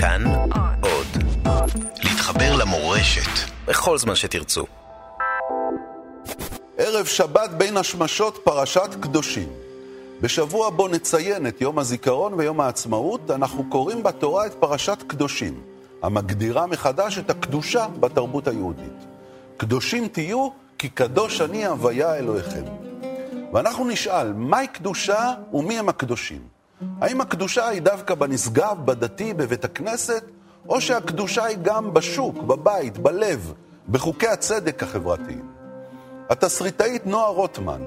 כאן עוד. להתחבר למורשת בכל זמן שתרצו. ערב שבת בין השמשות פרשת קדושים. בשבוע בו נציין את יום הזיכרון ויום העצמאות, אנחנו קוראים בתורה את פרשת קדושים, המגדירה מחדש את הקדושה בתרבות היהודית. קדושים תהיו, כי קדוש אני הוויה אלוהיכם. ואנחנו נשאל, מהי קדושה ומי הם הקדושים? האם הקדושה היא דווקא בנשגב, בדתי, בבית הכנסת, או שהקדושה היא גם בשוק, בבית, בלב, בחוקי הצדק החברתיים? התסריטאית נועה רוטמן,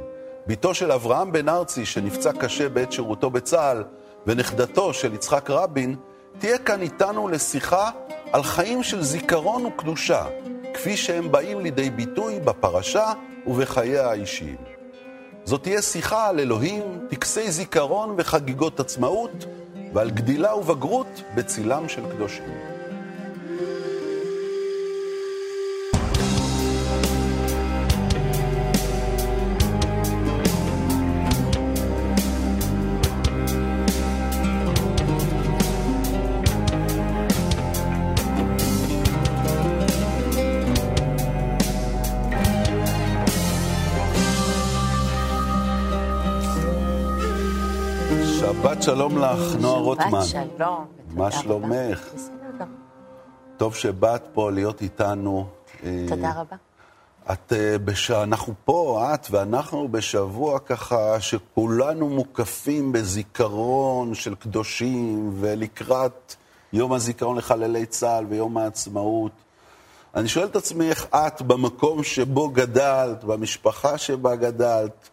בתו של אברהם בן ארצי שנפצע קשה בעת שירותו בצה"ל, ונכדתו של יצחק רבין, תהיה כאן איתנו לשיחה על חיים של זיכרון וקדושה, כפי שהם באים לידי ביטוי בפרשה ובחייה האישיים. זאת תהיה שיחה על אלוהים, טקסי זיכרון וחגיגות עצמאות, ועל גדילה ובגרות בצילם של קדושים. שלום לך, נועה רוטמן. שבת שלום. מה שלומך? בסדר. טוב שבאת פה להיות איתנו. אה, תודה רבה. את, אה, בש... אנחנו פה, את ואנחנו בשבוע ככה שכולנו מוקפים בזיכרון של קדושים ולקראת יום הזיכרון לחללי צה"ל ויום העצמאות. אני שואל את עצמי איך את, במקום שבו גדלת, במשפחה שבה גדלת,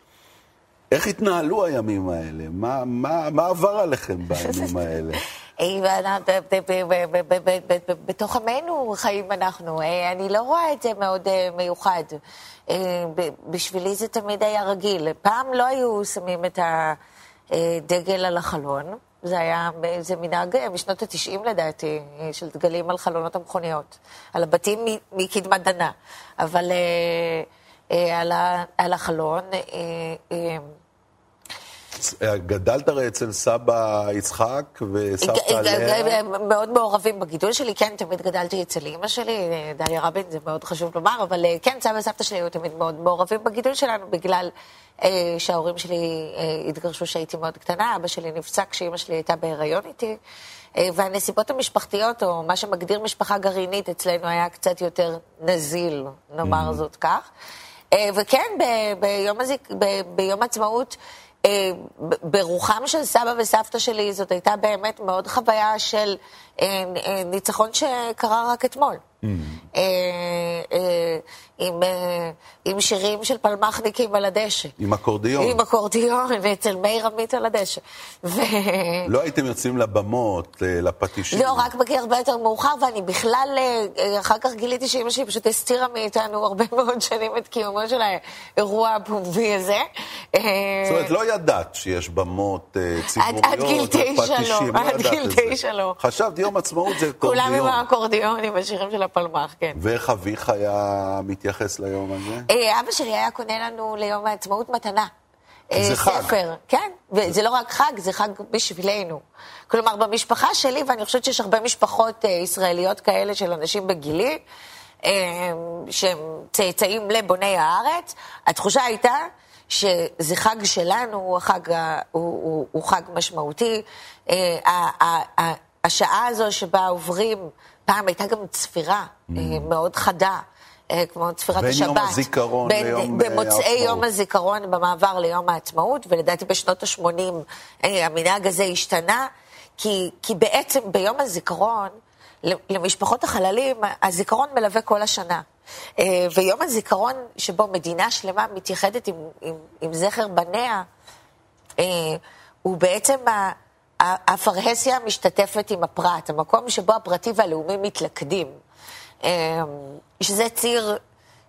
איך התנהלו הימים האלה? מה, מה, מה עבר עליכם בימים האלה? בתוך עמנו חיים אנחנו, אה, אני לא רואה את זה מאוד אה, מיוחד. אה, בשבילי זה תמיד היה רגיל. פעם לא היו שמים את הדגל על החלון, זה היה, איזה מנהג משנות התשעים לדעתי, של דגלים על חלונות המכוניות, על הבתים מקדמת דנה. אבל... על ה- על החלון... אה, אה, גדלת הרי אצל סבא יצחק וסבתא לאה. מאוד מעורבים בגידול שלי, כן, תמיד גדלתי אצל אימא שלי, דליה רבין, זה מאוד חשוב לומר, אבל אה, כן, סבא וסבתא שלי היו תמיד מאוד מעורבים בגידול שלנו, בגלל אה, שההורים שלי אה, התגרשו כשהייתי מאוד קטנה, אבא שלי נפצע כשאימא שלי הייתה בהיריון איתי, אה, והנסיבות המשפחתיות, או מה שמגדיר משפחה גרעינית, אצלנו היה קצת יותר נזיל, נאמר זאת כך. אה, וכן, ב- ביום, הזיק, ב- ביום העצמאות, אה, ברוחם של סבא וסבתא שלי, זאת הייתה באמת מאוד חוויה של אה, ניצחון שקרה רק אתמול. אה, אה, עם, אה, עם שירים של פלמחניקים על הדשא. עם אקורדיון. עם אקורדיון, אצל מאיר עמית על הדשא. ו... לא הייתם יוצאים לבמות, לפטישים. לא, רק בגיל הרבה יותר מאוחר, ואני בכלל, אחר כך גיליתי שאימא שלי פשוט הסתירה מאיתנו הרבה מאוד שנים את קיומו של האירוע הפומבי הזה. זאת אומרת, לא ידעת שיש במות ציבוריות, עד גיל תשע לא, לא עד גיל. תשע לא. חשבת יום עצמאות זה כולם עם אקורדיון. האקורדיון, עם השירים של הפלמ"ח, כן. ואיך אביך היה מתייחס ליום הזה? אה, אבא שלי היה קונה לנו ליום העצמאות מתנה. כי זה אה, חג. ספר, כן, וזה לא רק חג, זה חג בשבילנו. כלומר, במשפחה שלי, ואני חושבת שיש הרבה משפחות אה, ישראליות כאלה של אנשים בגילי, אה, שהם צאצאים לבוני הארץ, התחושה הייתה שזה חג שלנו, הוא, החג, הוא, הוא, הוא חג משמעותי. אה, השעה הזו שבה עוברים, פעם הייתה גם צפירה אה, מאוד חדה. אה, כמו צפירת בין השבת. יום הזיכרון בין- ליום, במוצאי העצמאות. יום הזיכרון במעבר ליום העצמאות, ולדעתי בשנות ה-80 המנהג הזה השתנה, כי, כי בעצם ביום הזיכרון, למשפחות החללים, הזיכרון מלווה כל השנה. אה, ויום הזיכרון שבו מדינה שלמה מתייחדת עם, עם, עם זכר בניה, אה, הוא בעצם ה- הפרהסיה המשתתפת עם הפרט, המקום שבו הפרטי והלאומי מתלכדים. אה, שזה ציר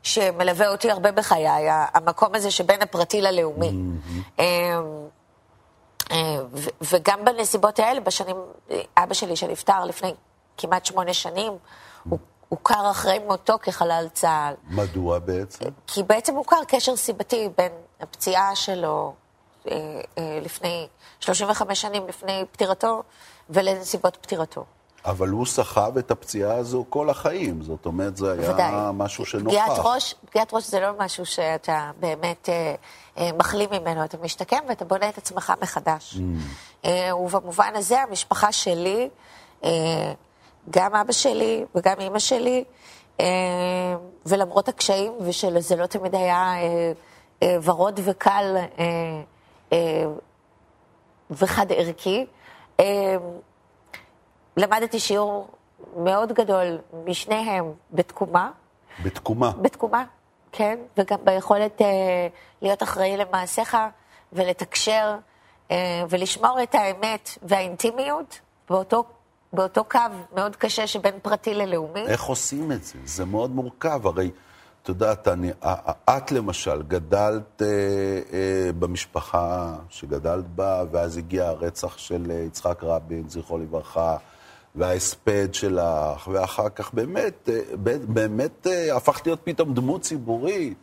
שמלווה אותי הרבה בחיי, המקום הזה שבין הפרטי ללאומי. אה, אה, ו- וגם בנסיבות האלה, בשנים, אבא שלי שנפטר לפני כמעט שמונה שנים, הוא הוכר אחרי מותו כחלל צה"ל. מדוע בעצם? כי בעצם הוכר קשר סיבתי בין הפציעה שלו אה, אה, לפני 35 שנים לפני פטירתו ולנסיבות פטירתו. אבל הוא סחב את הפציעה הזו כל החיים, זאת אומרת, זה היה ודאי. משהו שנוכח. פגיעת ראש, פגיעת ראש זה לא משהו שאתה באמת אה, אה, מחלים ממנו, אתה משתקם ואתה בונה את עצמך מחדש. Mm. אה, ובמובן הזה, המשפחה שלי, אה, גם אבא שלי וגם אימא שלי, אה, ולמרות הקשיים, ושזה לא תמיד היה אה, אה, ורוד וקל אה, אה, וחד ערכי, אה, למדתי שיעור מאוד גדול משניהם בתקומה. בתקומה. בתקומה, כן, וגם ביכולת אה, להיות אחראי למעשיך ולתקשר אה, ולשמור את האמת והאינטימיות באותו, באותו קו מאוד קשה שבין פרטי ללאומי. איך עושים את זה? זה מאוד מורכב, הרי... את יודעת, אני, את למשל גדלת אה, אה, במשפחה שגדלת בה, ואז הגיע הרצח של יצחק רבין, זכרו לברכה, וההספד שלך, ואחר כך באמת, אה, באמת אה, הפכת להיות פתאום דמות ציבורית.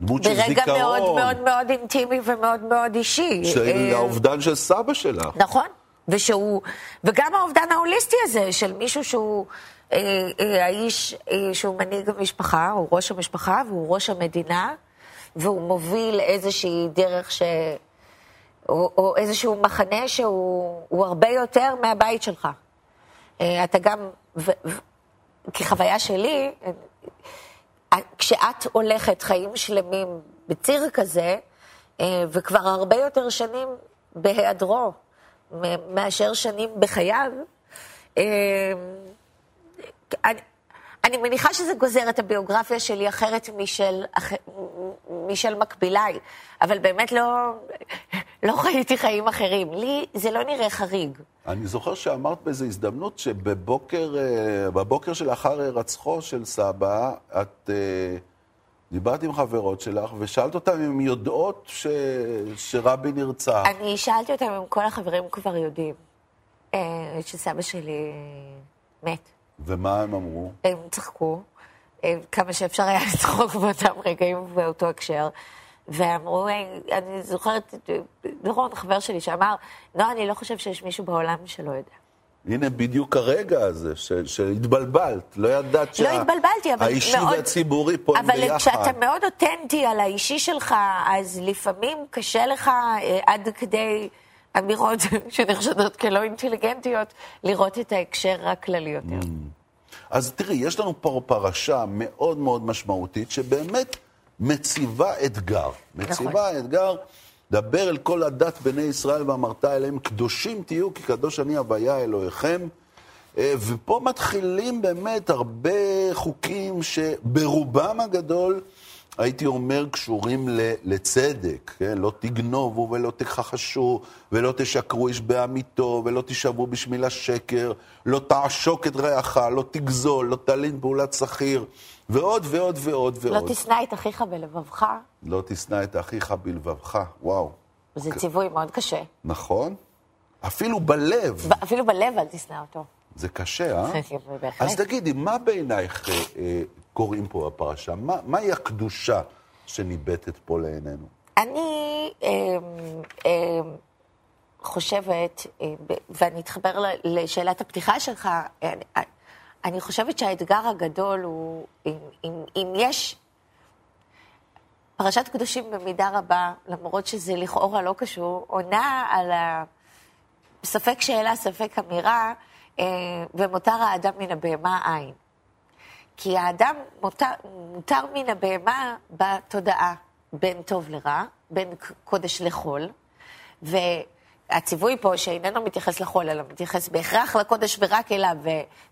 דמות של זיכרון. ברגע מאוד מאוד מאוד אינטימי ומאוד מאוד אישי. של אה, האובדן של סבא שלך. נכון, ושהוא, וגם האובדן ההוליסטי הזה, של מישהו שהוא אה, אה, האיש אה, שהוא מנהיג המשפחה, הוא ראש המשפחה והוא ראש המדינה, והוא מוביל איזושהי דרך ש... או, או איזשהו מחנה שהוא הרבה יותר מהבית שלך. אה, אתה גם, ו, ו, כחוויה שלי, אה, כשאת הולכת חיים שלמים בציר כזה, אה, וכבר הרבה יותר שנים בהיעדרו מאשר שנים בחייו, אני, אני מניחה שזה גוזר את הביוגרפיה שלי אחרת משל, אח, משל מקביליי, אבל באמת לא, לא חייתי חיים אחרים. לי זה לא נראה חריג. אני זוכר שאמרת באיזו הזדמנות שבבוקר, אה, שלאחר הירצחו של סבא, את אה, דיברת עם חברות שלך ושאלת אותן אם הן יודעות ש... שרבין נרצח. אני שאלתי אותן אם כל החברים כבר יודעים אה, שסבא שלי מת. ומה הם אמרו? הם צחקו, כמה שאפשר היה לצחוק באותם רגעים ובאותו הקשר. ואמרו, אני זוכרת, דורון, חבר שלי, שאמר, לא, אני לא חושב שיש מישהו בעולם שלא יודע. הנה בדיוק הרגע הזה, שהתבלבלת, לא ידעת שה... לא התבלבלתי, אבל האישי מאוד... והציבורי פה הם ביחד. אבל כשאתה מאוד אותנטי על האישי שלך, אז לפעמים קשה לך אה, עד כדי אמירות שנחשדות כלא אינטליגנטיות, לראות את ההקשר הכללי יותר. Mm. אז תראי, יש לנו פה פרשה מאוד מאוד משמעותית, שבאמת מציבה אתגר. מציבה נכון. אתגר, דבר אל כל הדת בני ישראל ואמרת אליהם, קדושים תהיו, כי קדוש אני הוויה אלוהיכם. אה, ופה מתחילים באמת הרבה חוקים שברובם הגדול הייתי אומר, קשורים לצדק, כן? לא תגנובו ולא תכחשו ולא תשקרו איש בעמיתו ולא תשבו בשמיל השקר, לא תעשוק את רעך, לא תגזול, לא תלין פעולת שכיר, ועוד ועוד ועוד ועוד. לא תשנא את אחיך בלבבך. לא תשנא את אחיך בלבבך, וואו. זה ציווי מאוד קשה. נכון. אפילו בלב. אפילו בלב אל תשנא אותו. זה קשה, אה? אז תגידי, מה בעינייך אה, אה, קוראים פה בפרשה? מה, מהי הקדושה שניבטת פה לעינינו? אני אה, אה, חושבת, אה, ואני אתחבר לשאלת הפתיחה שלך, אני, אני חושבת שהאתגר הגדול הוא, אם, אם, אם יש... פרשת קדושים במידה רבה, למרות שזה לכאורה לא קשור, עונה על ה... ספק שאלה, ספק אמירה, ומותר האדם מן הבהמה אין. כי האדם מותר, מותר מן הבהמה בתודעה, בין טוב לרע, בין קודש לחול, והציווי פה שאיננו מתייחס לחול, אלא מתייחס בהכרח לקודש ורק אליו, ו,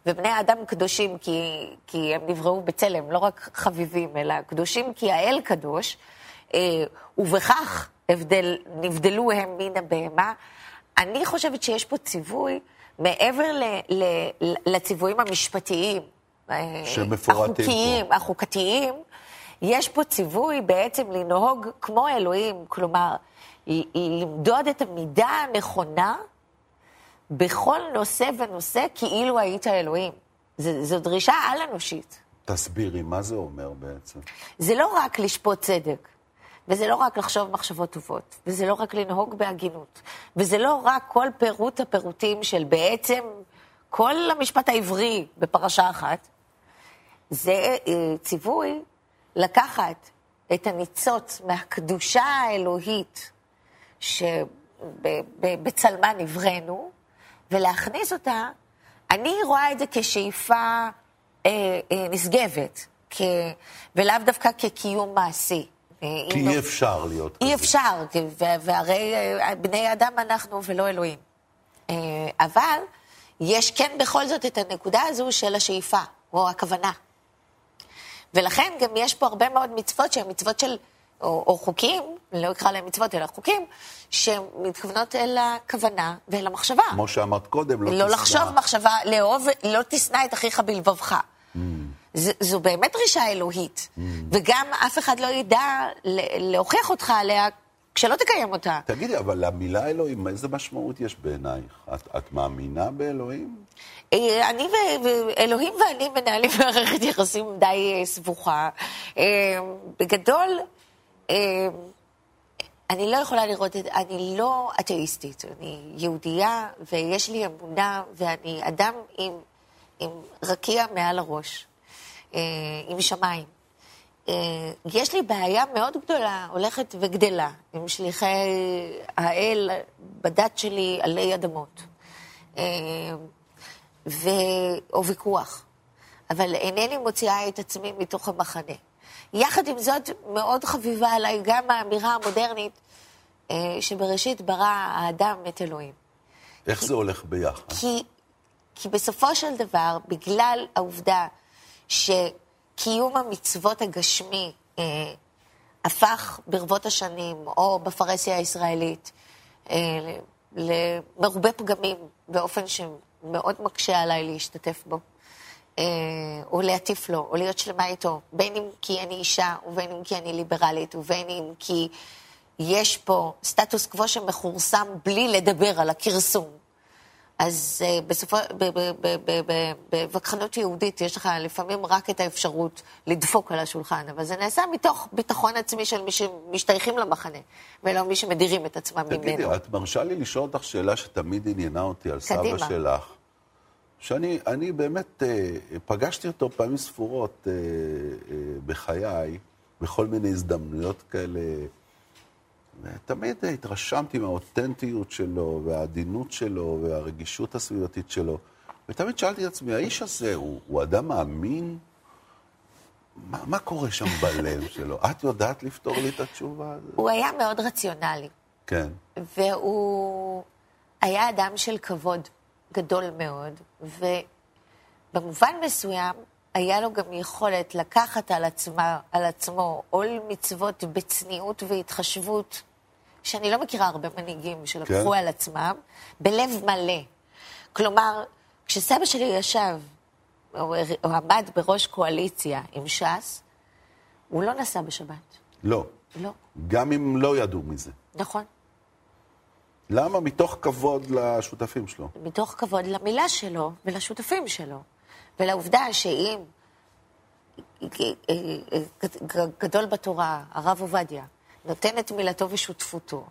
ובני האדם קדושים כי, כי הם נבראו בצלם, לא רק חביבים, אלא קדושים כי האל קדוש, אה, ובכך הבדל, נבדלו הם מן הבהמה. אני חושבת שיש פה ציווי מעבר ל, ל, לציוויים המשפטיים, שמפורטים החוקיים, פה. החוקתיים, יש פה ציווי בעצם לנהוג כמו אלוהים, כלומר, למדוד את המידה הנכונה בכל נושא ונושא כאילו היית אלוהים. ז, זו דרישה על-אנושית. תסבירי, מה זה אומר בעצם? זה לא רק לשפוט צדק, וזה לא רק לחשוב מחשבות טובות, וזה לא רק לנהוג בהגינות, וזה לא רק כל פירוט הפירוטים של בעצם כל המשפט העברי בפרשה אחת, זה אה, ציווי לקחת את הניצוץ מהקדושה האלוהית שבצלמה נבראנו, ולהכניס אותה, אני רואה את זה כשאיפה אה, אה, נשגבת, כ... ולאו דווקא כקיום מעשי. כי אי לא... אפשר להיות כזה. אי אפשר, והרי אה, בני אדם אנחנו ולא אלוהים. אה, אבל יש כן בכל זאת את הנקודה הזו של השאיפה, או הכוונה. ולכן גם יש פה הרבה מאוד מצוות שהן מצוות של, או, או חוקים, לא אקרא להם מצוות, אלא חוקים, שמתכוונות אל הכוונה ואל המחשבה. כמו שאמרת קודם, לא, לא תשנא. לא לחשוב מחשבה, לאהוב, לא תשנא את אחיך בלבבך. Mm. ז, זו באמת דרישה אלוהית, mm. וגם אף אחד לא ידע להוכיח אותך עליה כשלא תקיים אותה. תגידי, אבל למילה אלוהים, איזה משמעות יש בעינייך? את, את מאמינה באלוהים? אה, אני ואלוהים ואני מנהלים מערכת יחסים די אה, סבוכה. אה, בגדול, אני לא יכולה לראות את... אני לא אתאיסטית, אני יהודייה ויש לי אמונה ואני אדם עם, עם רקיע מעל הראש, עם שמיים. יש לי בעיה מאוד גדולה, הולכת וגדלה, עם שליחי האל בדת שלי עלי אדמות. ו... או ויכוח, אבל אינני מוציאה את עצמי מתוך המחנה. יחד עם זאת, מאוד חביבה עליי גם האמירה המודרנית אה, שבראשית ברא האדם את אלוהים. איך כי, זה הולך ביחד? כי, כי בסופו של דבר, בגלל העובדה שקיום המצוות הגשמי אה, הפך ברבות השנים, או בפרהסיה הישראלית, אה, למרובה פגמים באופן מאוד מקשה עליי להשתתף בו, אה, או להטיף לו, או להיות שלמה איתו, בין אם כי אני אישה, ובין אם כי אני ליברלית, ובין אם כי יש פה סטטוס קוו שמכורסם בלי לדבר על הכרסום. אז uh, בסופו, בווכחנות יהודית יש לך לפעמים רק את האפשרות לדפוק על השולחן, אבל זה נעשה מתוך ביטחון עצמי של מי שמשתייכים למחנה, ולא מי שמדירים את עצמם ממנו. תגידי, את מרשה לי לשאול אותך שאלה שתמיד עניינה אותי על קדימה. סבא שלך. שאני באמת אה, פגשתי אותו פעמים ספורות אה, אה, בחיי, בכל מיני הזדמנויות כאלה. ותמיד התרשמתי מהאותנטיות שלו, והעדינות שלו, והרגישות הסביבתית שלו. ותמיד שאלתי את עצמי, האיש הזה הוא, הוא אדם מאמין? מה, מה קורה שם בלב שלו? את יודעת לפתור לי את התשובה הזאת? הוא היה מאוד רציונלי. כן. והוא היה אדם של כבוד. גדול מאוד, ובמובן מסוים היה לו גם יכולת לקחת על, עצמה, על עצמו עול מצוות בצניעות והתחשבות, שאני לא מכירה הרבה מנהיגים שלקחו כן. על עצמם, בלב מלא. כלומר, כשסבא שלי ישב, או, או עמד בראש קואליציה עם ש"ס, הוא לא נסע בשבת. לא. לא. גם אם לא ידעו מזה. נכון. למה? מתוך כבוד לשותפים שלו. מתוך כבוד למילה שלו ולשותפים שלו. ולעובדה שאם גדול בתורה, הרב עובדיה, נותן את מילתו ושותפותו,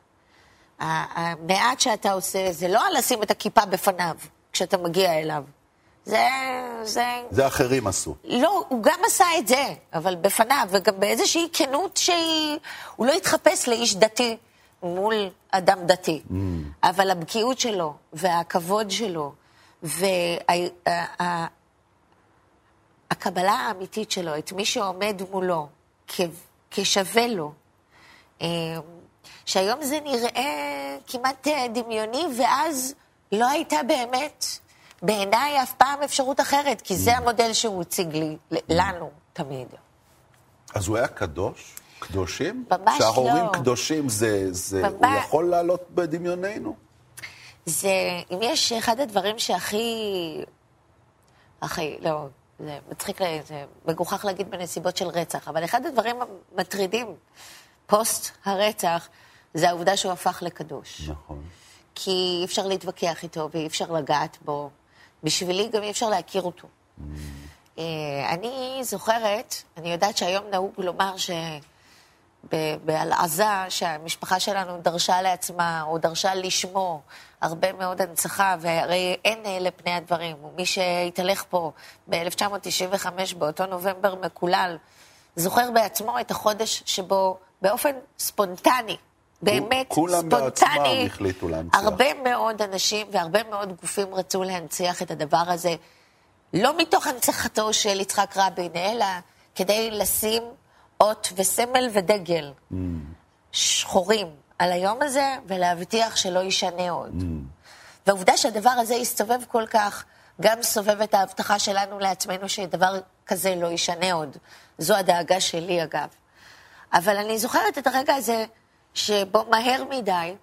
המעט שאתה עושה זה לא לשים את הכיפה בפניו כשאתה מגיע אליו. זה... זה... זה אחרים עשו. לא, הוא גם עשה את זה, אבל בפניו, וגם באיזושהי כנות שהיא... הוא לא התחפש לאיש דתי. מול אדם דתי. Mm. אבל הבקיאות שלו, והכבוד שלו, והקבלה האמיתית שלו, את מי שעומד מולו כשווה לו, אה, שהיום זה נראה כמעט דמיוני, ואז לא הייתה באמת, בעיניי אף פעם אפשרות אחרת, כי זה mm. המודל שהוא הציג לי, לנו תמיד. אז הוא היה קדוש? קדושים? ממש לא. כשההורים קדושים, זה, זה, ממש... הוא יכול לעלות בדמיוננו? זה, אם יש אחד הדברים שהכי... הכי, לא, זה מצחיק, זה מגוחך להגיד בנסיבות של רצח, אבל אחד הדברים המטרידים פוסט הרצח, זה העובדה שהוא הפך לקדוש. נכון. כי אי אפשר להתווכח איתו ואי אפשר לגעת בו. בשבילי גם אי אפשר להכיר אותו. Mm. אה, אני זוכרת, אני יודעת שהיום נהוג לומר ש... על עזה, שהמשפחה שלנו דרשה לעצמה, או דרשה לשמור הרבה מאוד הנצחה, והרי אין אלה פני הדברים. מי שהתהלך פה ב-1995, באותו נובמבר מקולל, זוכר בעצמו את החודש שבו באופן ספונטני, באמת כולם ספונטני, החליטו להנציח. הרבה מאוד אנשים והרבה מאוד גופים רצו להנציח את הדבר הזה, לא מתוך הנצחתו של יצחק רבין, אלא כדי לשים אות וסמל ודגל mm. שחורים על היום הזה, ולהבטיח שלא יישנה עוד. Mm. והעובדה שהדבר הזה יסתובב כל כך, גם סובב את ההבטחה שלנו לעצמנו שדבר כזה לא יישנה עוד. זו הדאגה שלי, אגב. אבל אני זוכרת את הרגע הזה שבו מהר מדי,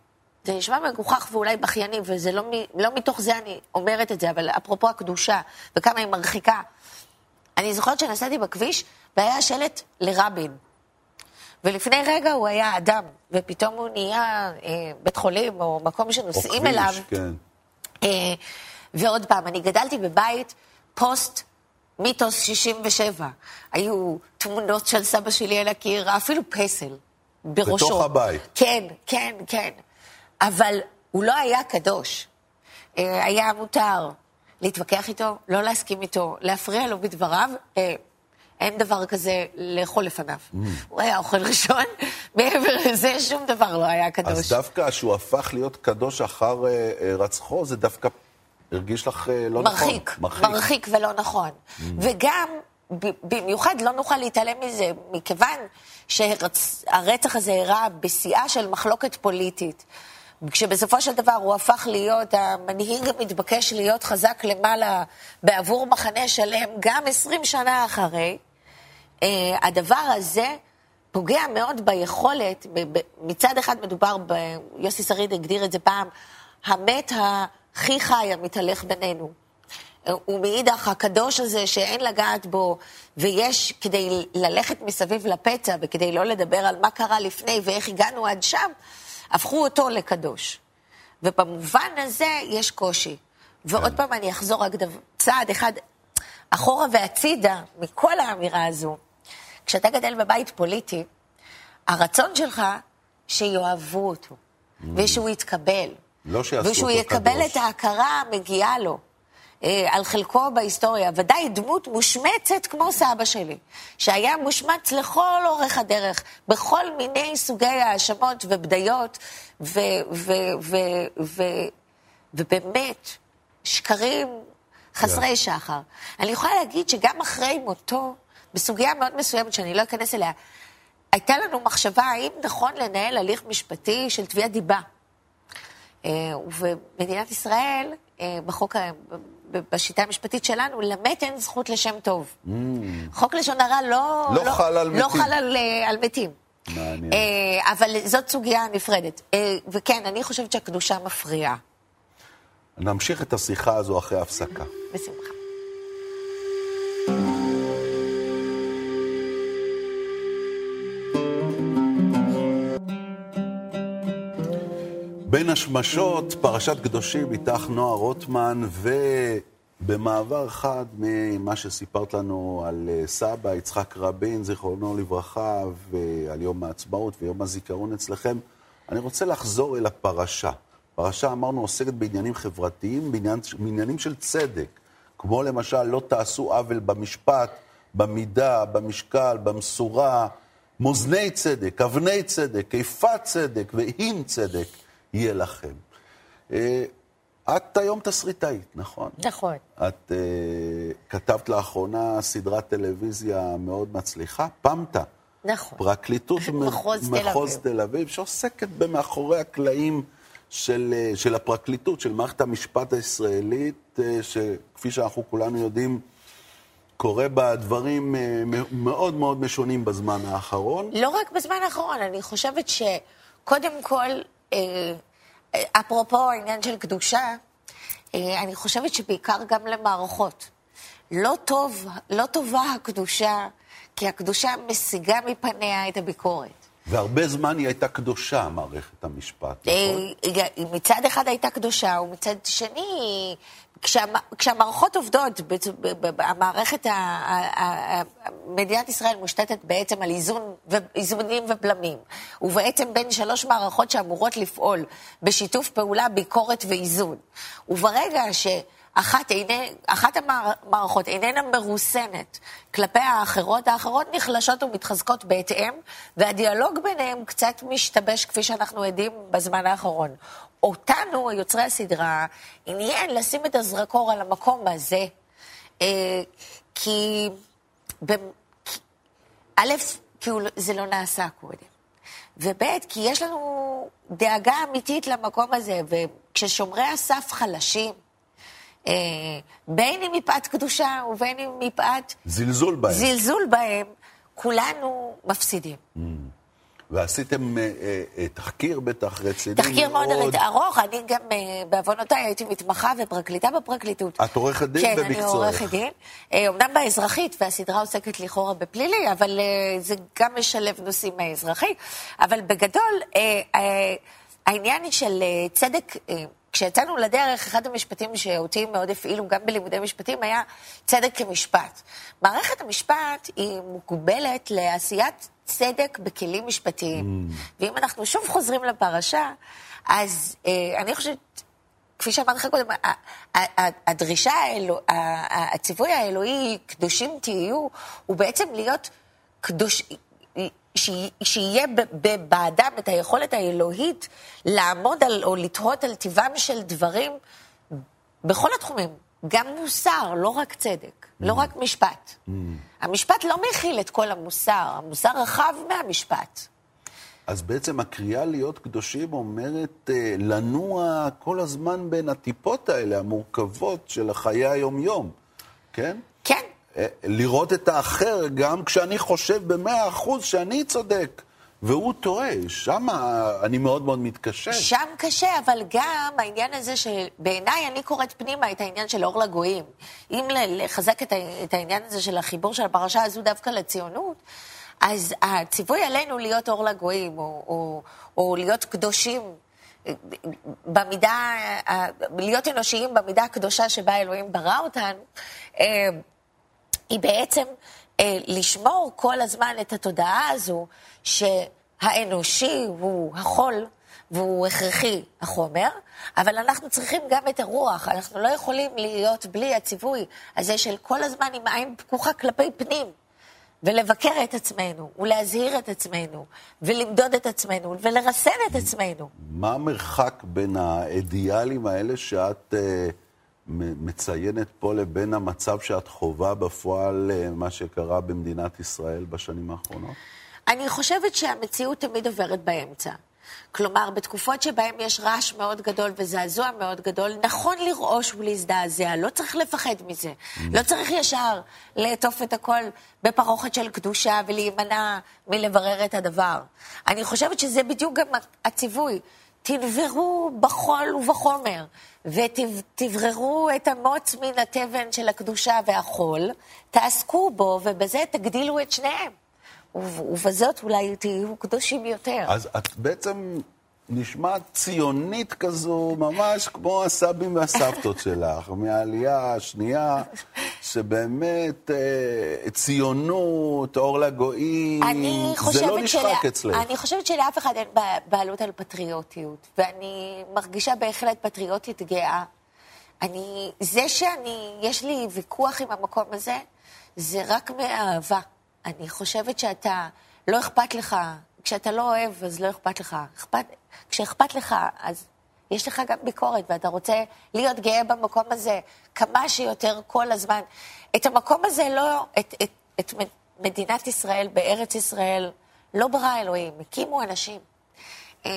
זה נשמע מגוחך ואולי בכייני, וזה לא, לא מתוך זה אני אומרת את זה, אבל אפרופו הקדושה וכמה היא מרחיקה. אני זוכרת שנסעתי בכביש והיה שלט לרבין. ולפני רגע הוא היה אדם, ופתאום הוא נהיה אה, בית חולים או מקום שנוסעים או כביש, אליו. כן. אה, ועוד פעם, אני גדלתי בבית פוסט מיתוס 67. היו תמונות של סבא שלי על הקיר, אפילו פסל בראשו. בתוך הבית. כן, כן, כן. אבל הוא לא היה קדוש. אה, היה מותר להתווכח איתו, לא להסכים איתו, להפריע לו בדבריו. אה, אין דבר כזה לאכול לפניו. Mm. הוא היה אוכל ראשון, מעבר לזה שום דבר לא היה קדוש. אז דווקא שהוא הפך להיות קדוש אחר אה, רצחו, זה דווקא הרגיש לך לא מרחיק, נכון. מרחיק, מרחיק ולא נכון. Mm. וגם, במיוחד לא נוכל להתעלם מזה, מכיוון שהרצח הזה אירע בשיאה של מחלוקת פוליטית. כשבסופו של דבר הוא הפך להיות המנהיג המתבקש להיות חזק למעלה בעבור מחנה שלם, גם עשרים שנה אחרי, אה, הדבר הזה פוגע מאוד ביכולת, מצד אחד מדובר, ב, יוסי שריד הגדיר את זה פעם, המת הכי חי המתהלך בינינו. ומאידך הקדוש הזה שאין לגעת בו, ויש כדי ללכת מסביב לפצע וכדי לא לדבר על מה קרה לפני ואיך הגענו עד שם, הפכו אותו לקדוש. ובמובן הזה יש קושי. ועוד כן. פעם אני אחזור רק דבר, צעד אחד אחורה והצידה מכל האמירה הזו. כשאתה גדל בבית פוליטי, הרצון שלך שיאהבו אותו, mm. ושהוא יתקבל. לא שיעשו אותו קדוש. ושהוא יקבל את ההכרה המגיעה לו. אה, על חלקו בהיסטוריה, ודאי דמות מושמצת כמו סבא שלי, שהיה מושמץ לכל אורך הדרך, בכל מיני סוגי האשמות ובדיות, ו, ו, ו, ו, ובאמת, שקרים חסרי yeah. שחר. אני יכולה להגיד שגם אחרי מותו, בסוגיה מאוד מסוימת שאני לא אכנס אליה, הייתה לנו מחשבה האם נכון לנהל הליך משפטי של תביעת דיבה. אה, ובמדינת ישראל, אה, בחוק, בשיטה המשפטית שלנו, למת אין זכות לשם טוב. Mm. חוק לשון הרע לא, לא, לא חל על לא מתים. חל על, אה, על מתים. מעניין. אבל זאת סוגיה נפרדת. וכן, אני חושבת שהקדושה מפריעה. נמשיך את השיחה הזו אחרי הפסקה. בשמחה. השמשות, פרשת קדושים, איתך נועה רוטמן, ובמעבר חד ממה שסיפרת לנו על אה, סבא, יצחק רבין, זיכרונו לברכה, ועל יום העצמאות ויום הזיכרון אצלכם, אני רוצה לחזור אל הפרשה. פרשה, אמרנו, עוסקת בעניינים חברתיים, בעניין, בעניינים של צדק, כמו למשל, לא תעשו עוול במשפט, במידה, במשקל, במשורה, מאזני צדק, אבני צדק, איפה צדק ועם צדק. יהיה לכם. אה, את היום תסריטאית, נכון? נכון. את uh, כתבת לאחרונה סדרת טלוויזיה מאוד מצליחה, פמטה. נכון. פרקליטות מחוז, מ- מחוז תל אביב, שעוסקת במאחורי הקלעים של, uh, של הפרקליטות, של מערכת המשפט הישראלית, שכפי שאנחנו כולנו יודעים, קורה בה דברים מאוד מאוד משונים בזמן האחרון. לא רק בזמן האחרון, אני חושבת שקודם כל... אה, אפרופו העניין של קדושה, אה, אני חושבת שבעיקר גם למערכות. לא טוב, לא טובה הקדושה, כי הקדושה משיגה מפניה את הביקורת. והרבה זמן היא הייתה קדושה, מערכת המשפט, נכון? מצד אחד הייתה קדושה, ומצד שני, כשהמערכות עובדות, המערכת, מדינת ישראל מושתתת בעצם על איזון, איזונים ובלמים. ובעצם בין שלוש מערכות שאמורות לפעול בשיתוף פעולה, ביקורת ואיזון. וברגע ש... אחת, איני, אחת המערכות איננה מרוסנת כלפי האחרות, האחרות נחלשות ומתחזקות בהתאם, והדיאלוג ביניהם קצת משתבש כפי שאנחנו עדים בזמן האחרון. אותנו, יוצרי הסדרה, עניין לשים את הזרקור על המקום הזה, אה, כי א', כי זה לא נעשה קודם, וב', כי יש לנו דאגה אמיתית למקום הזה, וכששומרי הסף חלשים, אה, בין אם מפאת קדושה ובין אם מפאת... זלזול בהם. זלזול בהם, כולנו מפסידים. Mm. ועשיתם אה, אה, תחקיר בטח רציני תחקיר מאוד. תחקיר מאוד ארוך, אני גם אה, בעוונותיי הייתי מתמחה ופרקליטה בפרקליטות. את עורכת דין כן, במקצועך. כן, אני עורכת דין. אה, אומנם באזרחית, והסדרה עוסקת לכאורה בפלילי, אבל זה גם משלב נושאים מהאזרחי. אבל בגדול, העניין של צדק... כשיצאנו לדרך, אחד המשפטים שאותי מאוד הפעילו, גם בלימודי משפטים, היה צדק כמשפט. מערכת המשפט היא מוגבלת לעשיית צדק בכלים משפטיים. Mm. ואם אנחנו שוב חוזרים לפרשה, אז אה, אני חושבת, כפי שאמרתי לך קודם, הדרישה, האלו, הציווי האלוהי, קדושים תהיו, הוא בעצם להיות קדוש... שיהיה באדם את היכולת האלוהית לעמוד על, או לתהות על טיבם של דברים בכל התחומים, גם מוסר, לא רק צדק. לא רק משפט. המשפט לא מכיל את כל המוסר, המוסר רחב מהמשפט. אז בעצם הקריאה להיות קדושים אומרת אה, לנוע כל הזמן בין הטיפות האלה, המורכבות של החיי היום-יום, כן? אה, לראות את האחר גם כשאני חושב במאה אחוז שאני צודק. והוא טועה, שם אני מאוד מאוד מתקשה. שם קשה, אבל גם העניין הזה שבעיניי אני קוראת פנימה את העניין של אור לגויים. אם לחזק את העניין הזה של החיבור של הפרשה הזו דווקא לציונות, אז הציווי עלינו להיות אור לגויים, או, או, או להיות קדושים במידה, להיות אנושיים במידה הקדושה שבה אלוהים ברא אותנו, אה, היא בעצם אה, לשמור כל הזמן את התודעה הזו שהאנושי הוא החול והוא הכרחי החומר, אבל אנחנו צריכים גם את הרוח, אנחנו לא יכולים להיות בלי הציווי הזה של כל הזמן עם עין פקוחה כלפי פנים. ולבקר את עצמנו, ולהזהיר את עצמנו, ולמדוד את עצמנו, ולרסן את עצמנו. מה המרחק בין האידיאלים האלה שאת... Uh... מציינת פה לבין המצב שאת חווה בפועל, אה, מה שקרה במדינת ישראל בשנים האחרונות? אני חושבת שהמציאות תמיד עוברת באמצע. כלומר, בתקופות שבהן יש רעש מאוד גדול וזעזוע מאוד גדול, נכון לרעוש ולהזדעזע, לא צריך לפחד מזה. Mm. לא צריך ישר לעטוף את הכל בפרוכת של קדושה ולהימנע מלברר את הדבר. אני חושבת שזה בדיוק גם הציווי. תנברו בחול ובחומר, ותבררו את המוץ מן התבן של הקדושה והחול, תעסקו בו, ובזה תגדילו את שניהם. ובזאת אולי תהיו קדושים יותר. אז את בעצם נשמעת ציונית כזו, ממש כמו הסבים והסבתות שלך, מהעלייה השנייה, שבאמת אה, ציונות, אור לגויים, זה לא נשחק אצלך. אני חושבת שלאף אחד אין בעלות על פטריוטיות, ואני מרגישה בהחלט פטריוטית גאה. אני, זה שאני, יש לי ויכוח עם המקום הזה, זה רק מאהבה. אני חושבת שאתה, לא אכפת לך, כשאתה לא אוהב, אז לא אכפת לך. אכפת, כשאכפת לך, אז יש לך גם ביקורת, ואתה רוצה להיות גאה במקום הזה כמה שיותר כל הזמן. את המקום הזה לא, את, את, את מדינת ישראל בארץ ישראל, לא ברא אלוהים, הקימו אנשים אה,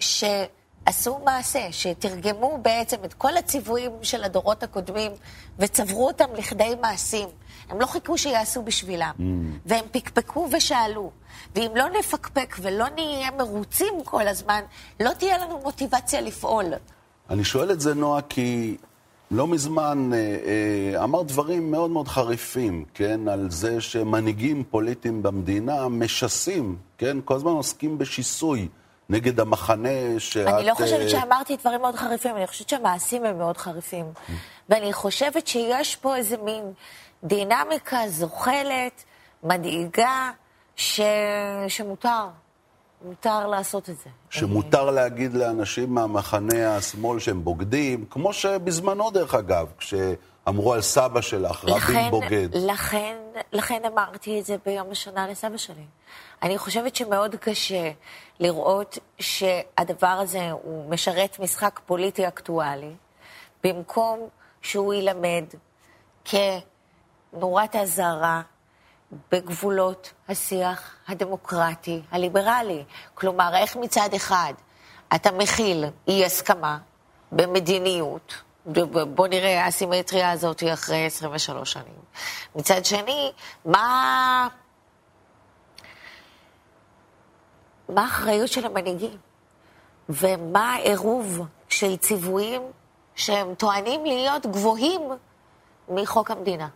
שעשו מעשה, שתרגמו בעצם את כל הציוויים של הדורות הקודמים וצברו אותם לכדי מעשים. הם לא חיכו שיעשו בשבילם, mm. והם פקפקו ושאלו. ואם לא נפקפק ולא נהיה מרוצים כל הזמן, לא תהיה לנו מוטיבציה לפעול. אני שואל את זה, נועה, כי לא מזמן אה, אה, אמר דברים מאוד מאוד חריפים, כן, על זה שמנהיגים פוליטיים במדינה משסים, כן, כל הזמן עוסקים בשיסוי נגד המחנה שאת... אני לא חושבת שאמרתי דברים מאוד חריפים, אני חושבת שהמעשים הם מאוד חריפים. ואני חושבת שיש פה איזה מין דינמיקה זוחלת, מדאיגה, ש... שמותר. מותר לעשות את זה. שמותר להגיד לאנשים מהמחנה השמאל שהם בוגדים, כמו שבזמנו, דרך אגב, כשאמרו על סבא שלך, רבין בוגד. לכן, לכן אמרתי את זה ביום השנה לסבא שלי. אני חושבת שמאוד קשה לראות שהדבר הזה הוא משרת משחק פוליטי אקטואלי, במקום שהוא ילמד כנורת אזהרה בגבולות השיח הדמוקרטי, הליברלי. כלומר, איך מצד אחד אתה מכיל אי הסכמה במדיניות, בוא נראה הסימטריה הזאת אחרי 23 שנים. מצד שני, מה... מה האחריות של המנהיגים? ומה העירוב של ציוויים שהם טוענים להיות גבוהים מחוק המדינה?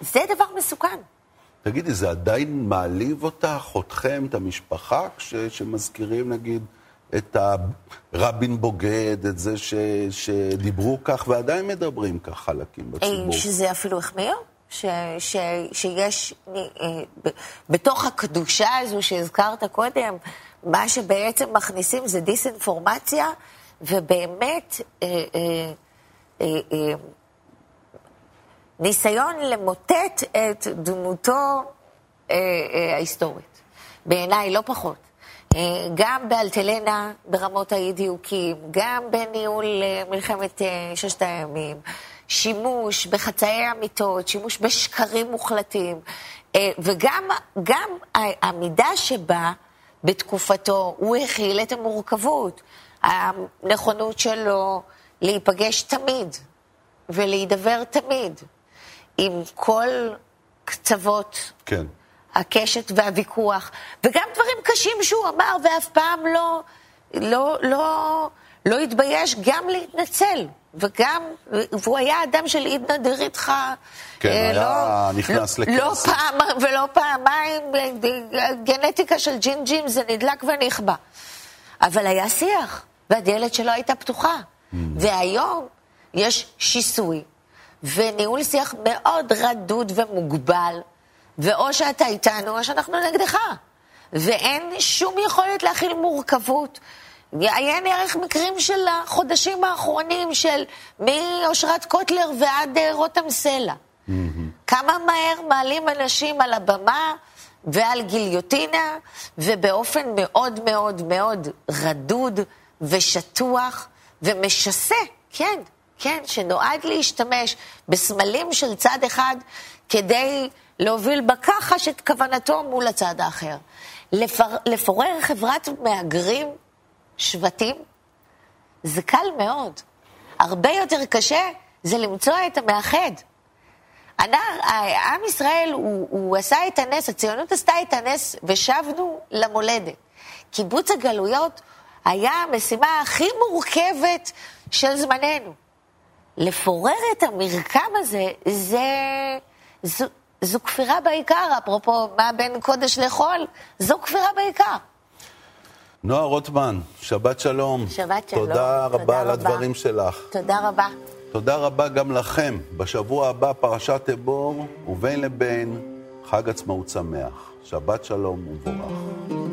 זה דבר מסוכן. תגידי, זה עדיין מעליב אותך, אתכם, את המשפחה, כשמזכירים נגיד את הרבין בוגד, את זה ש, שדיברו כך ועדיין מדברים כך חלקים בציבור? שזה אפילו החמיר? ש, ש, שיש אה, בתוך הקדושה הזו שהזכרת קודם, מה שבעצם מכניסים זה דיסאינפורמציה, ובאמת אה, אה, אה, אה, ניסיון למוטט את דמותו אה, אה, ההיסטורית. בעיניי לא פחות. אה, גם באלטלנה ברמות האי-דיוקים, גם בניהול אה, מלחמת אה, ששת הימים, שימוש בחצאי אמיתות, שימוש בשקרים מוחלטים, אה, וגם גם המידה שבה בתקופתו הוא הכיל את המורכבות, הנכונות שלו להיפגש תמיד ולהידבר תמיד. עם כל קצוות כן. הקשת והוויכוח, וגם דברים קשים שהוא אמר ואף פעם לא, לא, לא, לא התבייש גם להתנצל. וגם, והוא היה אדם של עידנא דריתחא. כן, אה, היה לא, נכנס לא, לכעס. לא פעם ולא פעמיים, גנטיקה של ג'ינג'ים זה נדלק ונכבה. אבל היה שיח, והדלת שלו הייתה פתוחה. Mm. והיום יש שיסוי, וניהול שיח מאוד רדוד ומוגבל, ואו שאתה איתנו או שאנחנו נגדך. ואין שום יכולת להכיל מורכבות. עיין ערך מקרים של החודשים האחרונים, של מאושרת קוטלר ועד אה, רותם סלע. Mm-hmm. כמה מהר מעלים אנשים על הבמה ועל גיליוטינה, ובאופן מאוד מאוד מאוד רדוד ושטוח ומשסה, כן, כן, שנועד להשתמש בסמלים של צד אחד כדי להוביל בכחש את כוונתו מול הצד האחר. לפר, לפורר חברת מהגרים, שבטים, זה קל מאוד. הרבה יותר קשה זה למצוא את המאחד. עם ישראל, הוא, הוא עשה את הנס, הציונות עשתה את הנס, ושבנו למולדת. קיבוץ הגלויות היה המשימה הכי מורכבת של זמננו. לפורר את המרקם הזה, זה... זו, זו כפירה בעיקר, אפרופו מה בין קודש לחול, זו כפירה בעיקר. נועה רוטמן, שבת שלום. שבת שלום. תודה רבה תודה על רבה. הדברים שלך. תודה רבה. תודה רבה גם לכם. בשבוע הבא פרשת אבור, ובין לבין חג עצמאות שמח. שבת שלום ומבורך.